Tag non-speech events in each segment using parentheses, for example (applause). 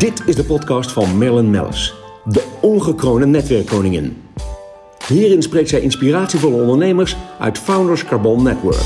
Dit is de podcast van Marilyn Mellis, de ongekroonde netwerkkoningin. Hierin spreekt zij inspiratievolle ondernemers uit Founders Carbon Network.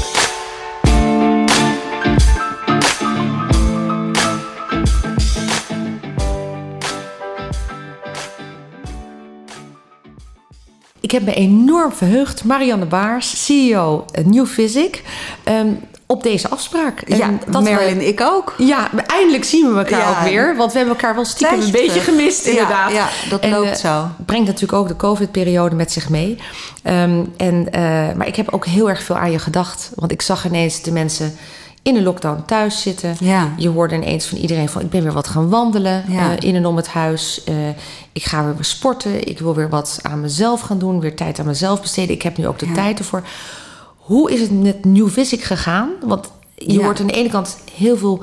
Ik heb me enorm verheugd, Marianne Baars, CEO New Physic, ehm, op deze afspraak. En Ja, dat we- Marilyn, ik ook. ja, eindelijk zien we elkaar Ja. ook weer. Want we hebben elkaar wel stiekem een beetje gemist, Ja, inderdaad. ja, dat En, loopt eh, zo. Brengt natuurlijk ook de COVID-periode met zich mee. Ehm, en, eh, maar ik heb ook heel erg veel aan je gedacht. Want ik zag ineens de mensen in de lockdown thuis zitten. Ja. Je hoorde ineens van iedereen van... ik ben weer wat gaan wandelen Ja. eh, in en om het huis. Ik ga weer sporten. Ik wil weer wat aan mezelf gaan doen. Weer tijd aan mezelf besteden. Ik heb nu ook de Ja. tijd ervoor. Hoe is het met New Visic gegaan? Want je Ja. hoort aan de ene kant heel veel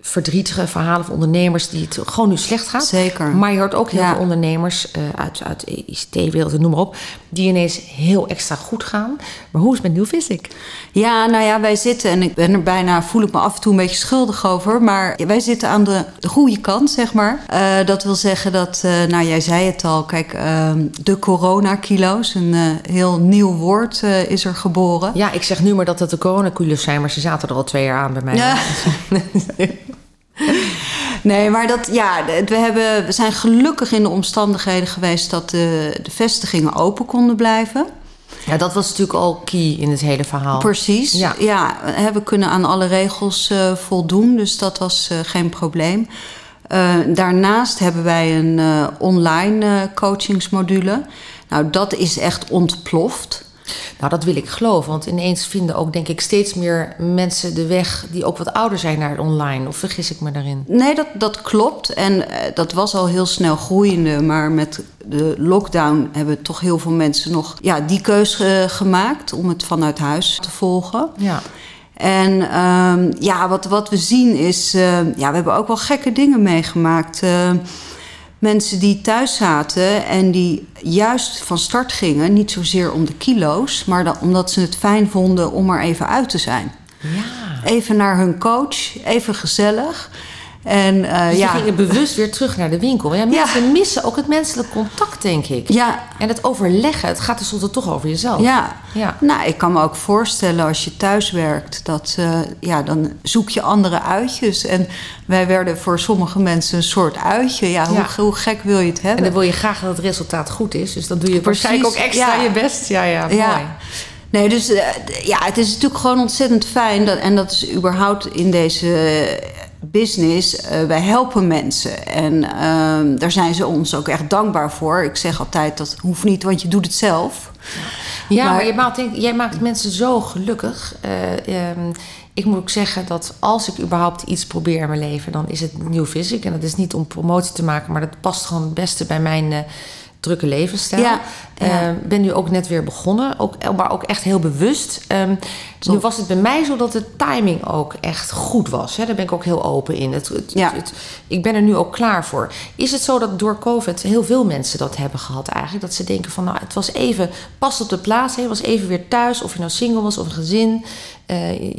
verdrietige verhalen van ondernemers die het gewoon nu slecht gaat. Zeker. Maar je hoort ook heel Ja. veel ondernemers eh, uit, uit de ICT-wereld, noem maar op, die ineens heel extra goed gaan. Maar hoe is het met New Visic? Ja, nou ja, wij zitten, en ik ben er bijna, voel ik me af en toe een beetje schuldig over, maar wij zitten aan de, de goede kant, zeg maar. Eh, dat wil zeggen dat, eh, nou jij zei het al, kijk, ehm, de coronakilo's, een heel nieuw woord is er geboren. Ja, ik zeg nu maar dat het de coronacules zijn, maar ze zaten er al twee jaar aan bij mij. Ja. (laughs) Nee, maar dat, ja, we, hebben, we zijn gelukkig in de omstandigheden geweest dat de, de vestigingen open konden blijven. Ja, dat was natuurlijk al key in het hele verhaal. Precies. Ja. Ja, we kunnen aan alle regels eh, voldoen, dus dat was eh, geen probleem. Eh, daarnaast hebben wij een online coachingsmodule. Nou, dat is echt ontploft. Nou, dat wil ik geloven, want ineens vinden ook, denk ik, steeds meer mensen de weg die ook wat ouder zijn naar het online. Of vergis ik me daarin? Nee, dat, dat klopt. En eh, dat was al heel snel groeiende. Maar met de lockdown hebben toch heel veel mensen nog ja, die keus eh, gemaakt om het vanuit huis te volgen. Ja. En ehm, ja, wat, wat we zien is, eh, ja, we hebben ook wel gekke dingen meegemaakt. Mensen die thuis zaten en die juist van start gingen, niet zozeer om de kilo's, maar dan, omdat ze het fijn vonden om er even uit te zijn. Ja. Even naar hun coach, even gezellig. En eh, Dus ja, je ging bewust weer terug naar de winkel. Ja, mensen missen ook het menselijk contact, denk ik. ja, En het overleggen, het gaat tenslotte toch over jezelf. Ja. Ja. nou, ik kan me ook voorstellen als je thuis werkt, dat eh, ja, dan zoek je andere uitjes. En wij werden voor sommige mensen een soort uitje. Ja, Ja. Hoe, gek wil je het En hebben? dan wil je graag dat het resultaat goed is. Dus dan doe je Precies, waarschijnlijk ook extra ja. je best. Ja, ja, mooi. Ja. Nee, dus eh, ja, het is natuurlijk gewoon ontzettend fijn. Dat, en dat is überhaupt in deze business. eh, wij helpen mensen. En ehm, daar zijn ze ons ook echt dankbaar voor. Ik zeg altijd, dat hoeft niet, want je doet het zelf. Ja, maar, Maar- je maakt, jij maakt mensen zo gelukkig. Eh, ehm, ik moet ook zeggen dat als ik überhaupt iets probeer in mijn leven, dan is het New Physic. En dat is niet om promotie te maken, maar dat past gewoon het beste bij mijn eh, drukke levensstijl. Ja, ja. Eh, ben nu ook net weer begonnen, ook, maar ook echt heel bewust. Ehm, nu was het bij mij zo dat de timing ook echt goed was. Hè? Daar ben ik ook heel open in. Het, het, Ja. het- ik ben er nu ook klaar voor. Is het zo dat door COVID heel veel mensen dat hebben gehad eigenlijk? Dat ze denken van, nou, het was even pas op de plaats. Hè? Het was even weer thuis, of je nou single was of een gezin. Eh,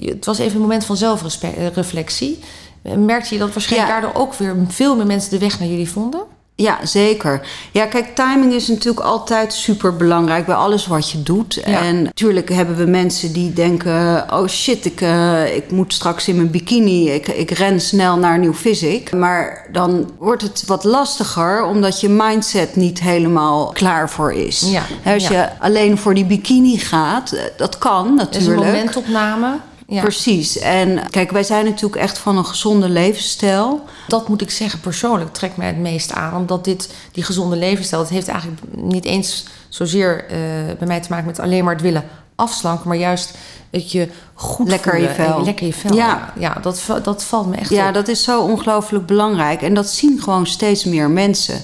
het was even een moment van zelfreflectie. Eh, Merkte je dat waarschijnlijk daardoor ook weer veel meer mensen de weg naar jullie vonden? Ja, zeker. Ja, kijk, timing is natuurlijk altijd super belangrijk bij alles wat je doet. Ja. En natuurlijk hebben we mensen die denken: oh shit, ik, eh, ik moet straks in mijn bikini. Ik, ik ren snel naar Nieuw Physic. Maar dan wordt het wat lastiger omdat je mindset niet helemaal klaar voor is. Ja, Als ja. je alleen voor die bikini gaat, eh, dat kan Dat is een natuurlijk. momentopname. Ja. Precies. En kijk, wij zijn natuurlijk echt van een gezonde levensstijl. Dat moet ik zeggen, persoonlijk trekt mij het meest aan. Omdat dit, die gezonde levensstijl, het heeft eigenlijk niet eens zozeer eh, bij mij te maken met alleen maar het willen afslanken. Maar juist dat je goed Lekker voelen je vel. Lekker je vel. Ja. ja dat, dat valt me echt Ja, op. dat is zo ongelooflijk belangrijk. En dat zien gewoon steeds meer mensen.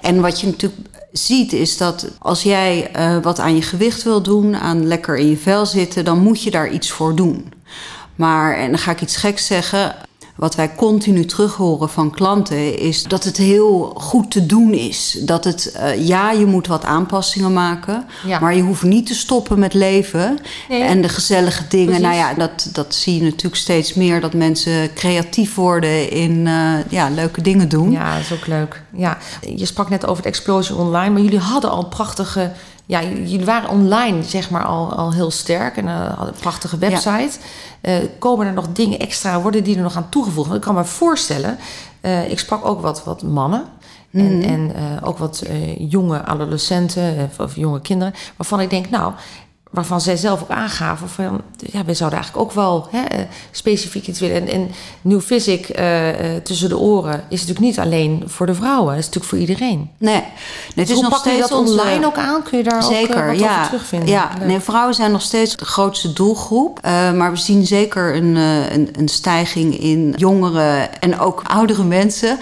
En wat je natuurlijk ziet is dat als jij eh, wat aan je gewicht wil doen, aan lekker in je vel zitten, dan moet je daar iets voor doen. Maar, en dan ga ik iets geks zeggen. wat wij continu terug horen van klanten is dat het heel goed te doen is. Dat het, uh, ja, je moet wat aanpassingen maken, Ja. maar je hoeft niet te stoppen met leven. Nee. En de gezellige dingen, Precies. nou ja, dat, dat zie je natuurlijk steeds meer. Dat mensen creatief worden in eh, ja, leuke dingen doen. Ja, dat is ook leuk. Ja, je sprak net over het Explosion Online, maar jullie hadden al prachtige. Ja, jullie waren online zeg maar al, al heel sterk en eh, een prachtige website. Eh, komen er nog dingen extra, worden die er nog aan toegevoegd? Want ik kan me voorstellen, eh, ik sprak ook wat, wat mannen. En, en eh, ook wat jonge adolescenten of, of jonge kinderen, waarvan ik denk, nou, waarvan zij zelf ook aangaven van, ja, wij zouden eigenlijk ook wel hè, eh, specifiek iets willen. En, en New Physic eh, eh, tussen de oren is natuurlijk niet alleen voor de vrouwen, het is natuurlijk voor iedereen. Nee, nee het Dus is hoe nog steeds dat onze- online ook aan? Kun je daar ook Zeker, eh, wat ja. over terugvinden? Ja, Leuk. nee, vrouwen zijn nog steeds de grootste doelgroep. Maar we zien zeker een, een, een stijging in jongere en ook oudere mensen.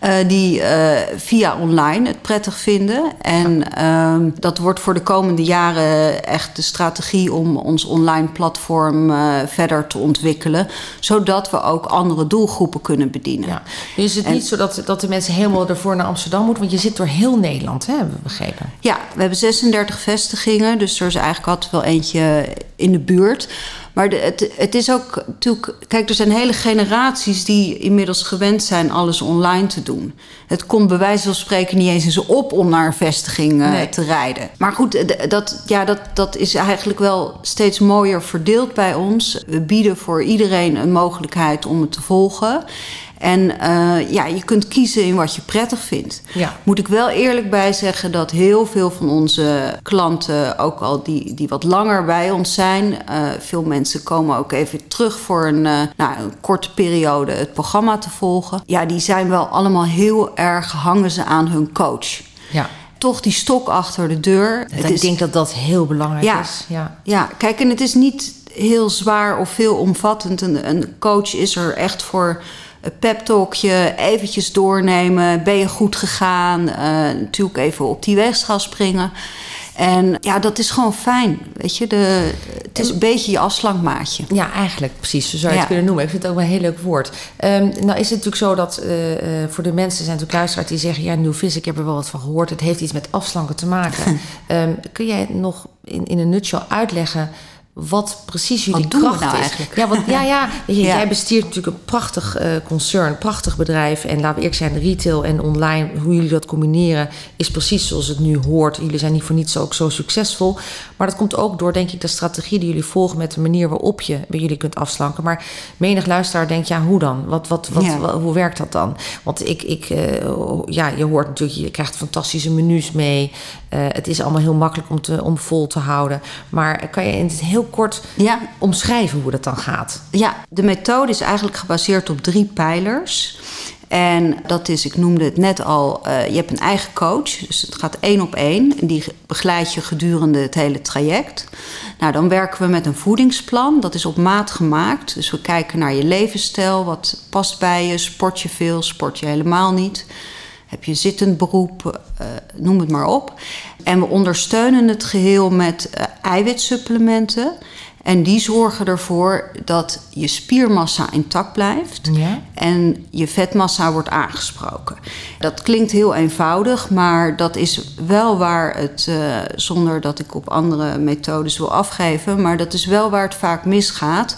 Eh, die eh, via online het prettig vinden. En ehm, dat wordt voor de komende jaren echt de strategie om ons online platform eh, verder te ontwikkelen. Zodat we ook andere doelgroepen kunnen bedienen. Ja. Nu is het En- niet zo dat, dat de mensen helemaal ervoor naar Amsterdam moeten, want je zit door heel Nederland, hè, hebben we begrepen. Ja, we hebben 36 vestigingen, dus er is eigenlijk altijd wel eentje in de buurt. Maar de, het, het is ook natuurlijk. Kijk, er zijn hele generaties die inmiddels gewend zijn alles online te doen. Het komt bij wijze van spreken niet eens eens op om naar een vestiging eh, Nee. te rijden. Maar goed, d- dat, ja, dat, dat is eigenlijk wel steeds mooier verdeeld bij ons. We bieden voor iedereen een mogelijkheid om het te volgen. En eh, ja, je kunt kiezen in wat je prettig vindt. Ja. Moet ik wel eerlijk bij zeggen dat heel veel van onze klanten, ook al die, die wat langer bij ons zijn, eh, veel mensen komen ook even terug voor een, eh, nou, een korte periode het programma te volgen. Ja, die zijn wel allemaal heel erg hangen ze aan hun coach. Ja. Toch die stok achter de deur. Het ik is- denk dat dat heel belangrijk Ja. is. Ja. ja, kijk, en het is niet heel zwaar of veelomvattend. Een, een coach is er echt voor een pep talkje, eventjes doornemen. Ben je goed gegaan? Eh, natuurlijk even op die weegschaal springen. En ja, dat is gewoon fijn. Weet je, de, het is een beetje je afslankmaatje. Ja, eigenlijk precies. Zo zou je het Ja. kunnen noemen. Ik vind het ook wel een heel leuk woord. Ehm, nou is het natuurlijk zo dat eh, eh, voor de mensen zijn natuurlijk luisteraars die zeggen... ja, New Physic, ik heb er wel wat van gehoord. Het heeft iets met afslanken te maken. (laughs) Ehm, kun jij nog in, in een nutshell uitleggen... wat precies jullie Wat doen kracht nou is? eigenlijk? Ja, want, ja, ja, (laughs) weet je, Ja. jij bestiert natuurlijk een prachtig eh, concern, een prachtig bedrijf. En laten we eerlijk zijn, retail en online, hoe jullie dat combineren... is precies zoals het nu hoort. Jullie zijn niet voor niets ook zo succesvol. Maar dat komt ook door, denk ik, de strategie die jullie volgen... met de manier waarop je bij jullie kunt afslanken. Maar menig luisteraar denkt, ja, hoe dan? Wat, wat, wat, Ja. wa- hoe werkt dat dan? Want ik, ik eh, ja, je hoort natuurlijk, je krijgt fantastische menus mee. Eh, het is allemaal heel makkelijk om, te, om vol te houden. Maar kan je in het heel kort Ja, omschrijven hoe dat dan gaat? Ja, de methode is eigenlijk gebaseerd op drie pijlers. En dat is, ik noemde het net al, eh, je hebt een eigen coach. Dus het gaat één op één. En die begeleidt je gedurende het hele traject. Nou, dan werken we met een voedingsplan. Dat is op maat gemaakt. Dus we kijken naar je levensstijl. Wat past bij je? Sport je veel? Sport je helemaal niet? Heb je zittend beroep? Eh, noem het maar op. En we ondersteunen het geheel met eh, eiwitsupplementen. En die zorgen ervoor dat je spiermassa intact blijft Ja. en je vetmassa wordt aangesproken. Dat klinkt heel eenvoudig, maar dat is wel waar het, eh, zonder dat ik op andere methodes wil afgeven, maar dat is wel waar het vaak misgaat.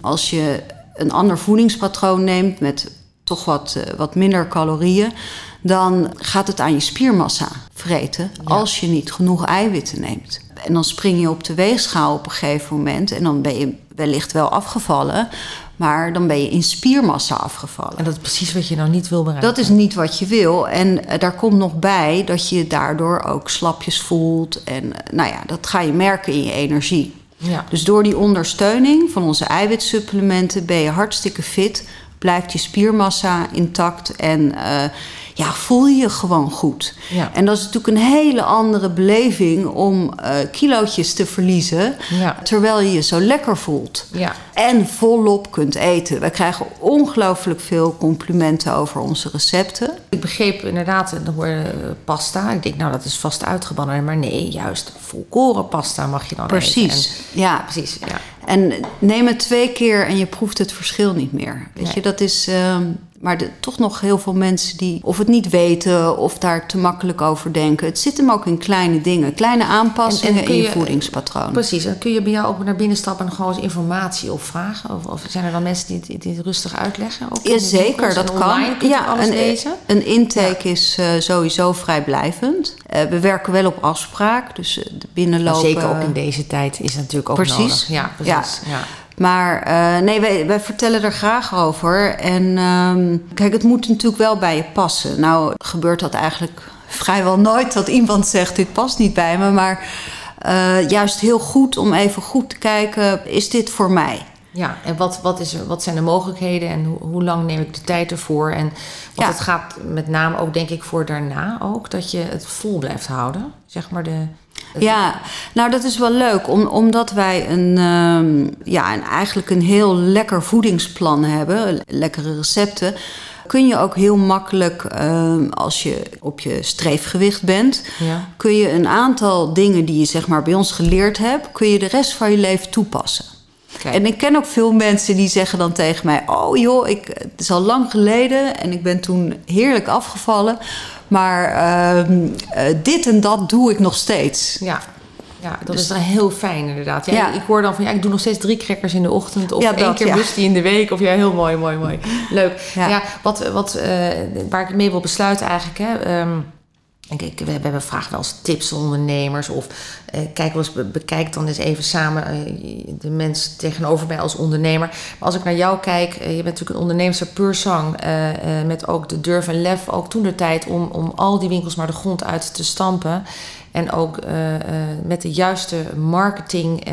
Als je een ander voedingspatroon neemt met toch wat, wat minder calorieën, dan gaat het aan je spiermassa vreten als je niet genoeg eiwitten neemt. En dan spring je op de weegschaal op een gegeven moment en dan ben je wellicht wel afgevallen, maar dan ben je in spiermassa afgevallen. En dat is precies wat je nou niet wil bereiken. Dat is niet wat je wil. En eh, daar komt nog bij dat je daardoor ook slapjes voelt. En eh, nou ja, dat ga je merken in je energie. Ja. Dus door die ondersteuning van onze eiwitsupplementen ben je hartstikke fit. Blijft je spiermassa intact en eh, ja, voel je je gewoon goed. Ja. En dat is natuurlijk een hele andere beleving om eh kilootjes te verliezen. Ja. Terwijl je je zo lekker voelt. Ja. En volop kunt eten. Wij krijgen ongelooflijk veel complimenten over onze recepten. Ik begreep inderdaad, dan hoor je eh, pasta. Ik denk, nou, dat is vast uitgebannen. Maar nee, juist volkoren pasta mag je dan eten. Precies. En- Ja. precies, ja. En neem het twee keer en je proeft het verschil niet meer. Weet Nee. je, dat is. ehm, maar de, toch nog heel veel mensen die of het niet weten of daar te makkelijk over denken. Het zit hem ook in kleine dingen, kleine aanpassingen En- en kun in je je- voedingspatroon. Precies, en kun je bij jou ook naar binnen stappen en gewoon eens informatie opvragen? Of, of zijn er dan mensen die, die, die het rustig uitleggen? Ook Ja, zeker, dat kan. Ja, een, lezen? een intake is eh, sowieso vrijblijvend. Eh, we werken wel op afspraak, dus eh, binnenlopen. zeker ook in deze tijd is het natuurlijk ook Precies. nodig. Ja, precies. Ja. Maar eh, nee, wij, wij vertellen er graag over. En ehm, kijk, het moet natuurlijk wel bij je passen. Nou gebeurt dat eigenlijk vrijwel nooit dat iemand zegt: dit past niet bij me. Maar eh, juist heel goed om even goed te kijken: is dit voor mij? Ja, en wat, wat, is er, wat zijn de mogelijkheden en hoe, hoe lang neem ik de tijd ervoor? En want Ja. het gaat met name ook, denk ik, voor daarna ook, dat je het vol blijft houden. Zeg maar de. Ja, nou dat is wel leuk, om, omdat wij een, ehm, ja, een, eigenlijk een heel lekker voedingsplan hebben, lekkere recepten. Kun je ook heel makkelijk, ehm, als je op je streefgewicht bent, Ja. kun je een aantal dingen die je zeg maar bij ons geleerd hebt, kun je de rest van je leven toepassen. Kijk. En ik ken ook veel mensen die zeggen dan tegen mij: Oh joh, ik, het is al lang geleden en ik ben toen heerlijk afgevallen. Maar ehm, eh, dit en dat doe ik nog steeds. Ja. Ja, dat is wel heel fijn inderdaad. Ja, Dus- Ja. Ik hoor dan van, ja, ik doe nog steeds drie crackers in de ochtend... of Ja, één keer ja. musty in de week. Of ja, heel mooi, mooi, mooi. Leuk. Ja, Ja. wat, wat, eh, waar ik mee wil besluiten eigenlijk... Hè, ehm, ik, ik, we, we vragen wel eens tips ondernemers... of eh, kijk eens, be- bekijk dan eens even samen eh, de mens tegenover mij als ondernemer. Maar als ik naar jou kijk, eh, je bent natuurlijk een onderneemster puur eh, met ook de durf en lef, ook toen de tijd... om, om al die winkels maar de grond uit te stampen... En ook met de juiste marketing,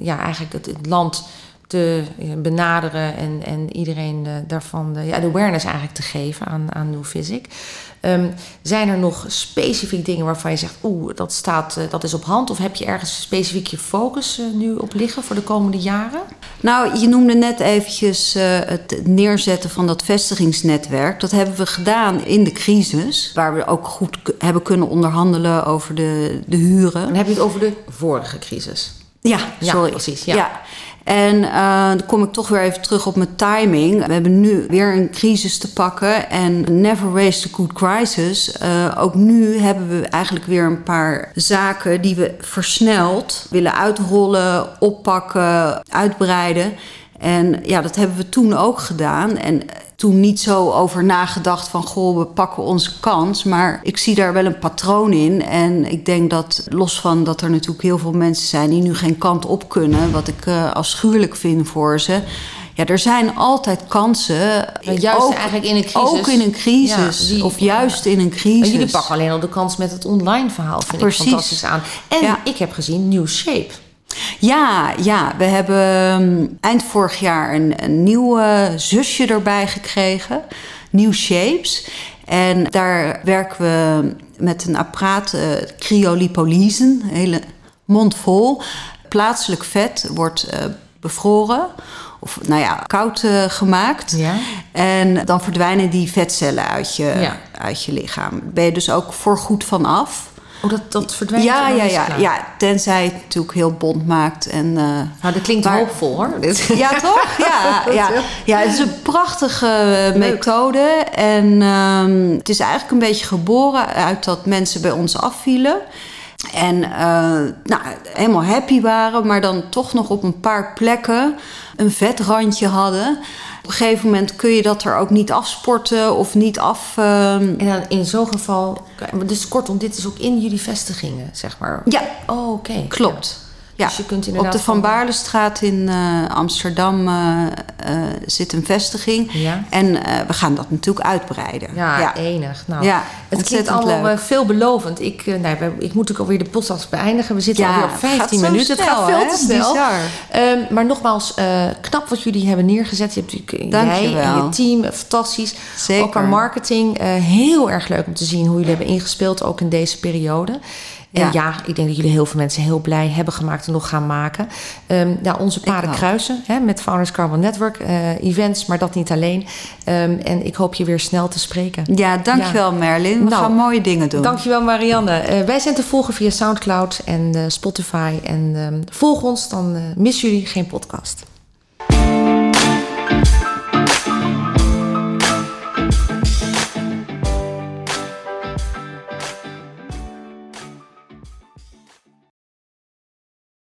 ja, eigenlijk het, het land te eh, benaderen en, en iedereen eh, daarvan de, ja, de awareness eigenlijk te geven aan, aan New Physic. Ehm, zijn er nog specifiek dingen waarvan je zegt, oeh, dat, staat, eh, dat is op hand? Of heb je ergens specifiek je focus eh, nu op liggen voor de komende jaren? Nou, je noemde net eventjes eh, het neerzetten van dat vestigingsnetwerk. Dat hebben we gedaan in de crisis, waar we ook goed hebben kunnen onderhandelen over de, de huren. Dan heb je het over de vorige crisis. Ja, Ja, sorry. precies, ja. En eh, dan kom ik toch weer even terug op mijn timing. We hebben nu weer een crisis te pakken. En never waste a good crisis. Eh, ook nu hebben we eigenlijk weer een paar zaken die we versneld willen uitrollen, oppakken, uitbreiden. En ja, dat hebben we toen ook gedaan. En toen niet zo over nagedacht van... goh, we pakken onze kans. Maar ik zie daar wel een patroon in. En ik denk dat, los van dat er natuurlijk heel veel mensen zijn... die nu geen kant op kunnen... wat ik eh, afschuwelijk vind voor ze... Ja, er zijn altijd kansen. Maar juist eigenlijk in een crisis. Ook in een crisis. Ja, die- of juist in een crisis. jullie pakken alleen al de kans met het online verhaal, vind Precies. ik fantastisch aan. En Ja. ik heb gezien New Shape. Ja, ja, we hebben ehm, eind vorig jaar een, een nieuw zusje erbij gekregen. New Shapes. En daar werken we met een apparaat, eh cryolipolyse, een hele mond vol. Plaatselijk vet wordt eh, bevroren. Of nou ja, koud eh, gemaakt. Ja. En dan verdwijnen die vetcellen uit je, Ja. uit je lichaam. Ben je dus ook voorgoed van af. Oh, dat, dat verdwijnt Ja, ja, ja, klaar. ja. Tenzij het natuurlijk heel bont maakt. En, eh, Nou, dat klinkt Maar- hoopvol hoor. (laughs) ja, toch? Ja, (laughs) ja. ja, het is een prachtige methode. En ehm, het is eigenlijk een beetje geboren uit dat mensen bij ons afvielen. En eh, nou, helemaal happy waren, maar dan toch nog op een paar plekken een vetrandje hadden. Op een gegeven moment kun je dat er ook niet afsporten of niet af. ehm, En dan in zo'n geval, dus kortom, dit is ook in jullie vestigingen, zeg maar. ja, Oh, oké. klopt. Ja. Dus je kunt Op de Van Baarlestraat in eh, Amsterdam eh, eh, zit een vestiging. Ja. En we gaan dat natuurlijk uitbreiden. Ja, enig. Nou, Ja, het klinkt allemaal veelbelovend. Ik, we- ik moet ook alweer de podcast beëindigen. We zitten alweer op het 15 gaat zo minuten. het gaat veel hè? te snel. Ehm, maar nogmaals, knap wat jullie hebben neergezet. Je hebt natuurlijk jij je en je team, fantastisch. Zeker. Ook aan marketing, heel erg leuk om te zien hoe jullie hebben ingespeeld, ook in deze periode. En ja. ik denk dat jullie heel veel mensen heel blij hebben gemaakt en nog gaan maken. Um, ja, onze paden kruisen hè, met Founders Carbon Network uh, events, maar dat niet alleen. Um, en ik hoop je weer snel te spreken. Ja, dankjewel ja. Merlin. We nou, gaan mooie dingen doen. Dankjewel Marianne. Uh, wij zijn te volgen via Soundcloud en uh, Spotify. En um, volg ons, dan mis jullie geen podcast.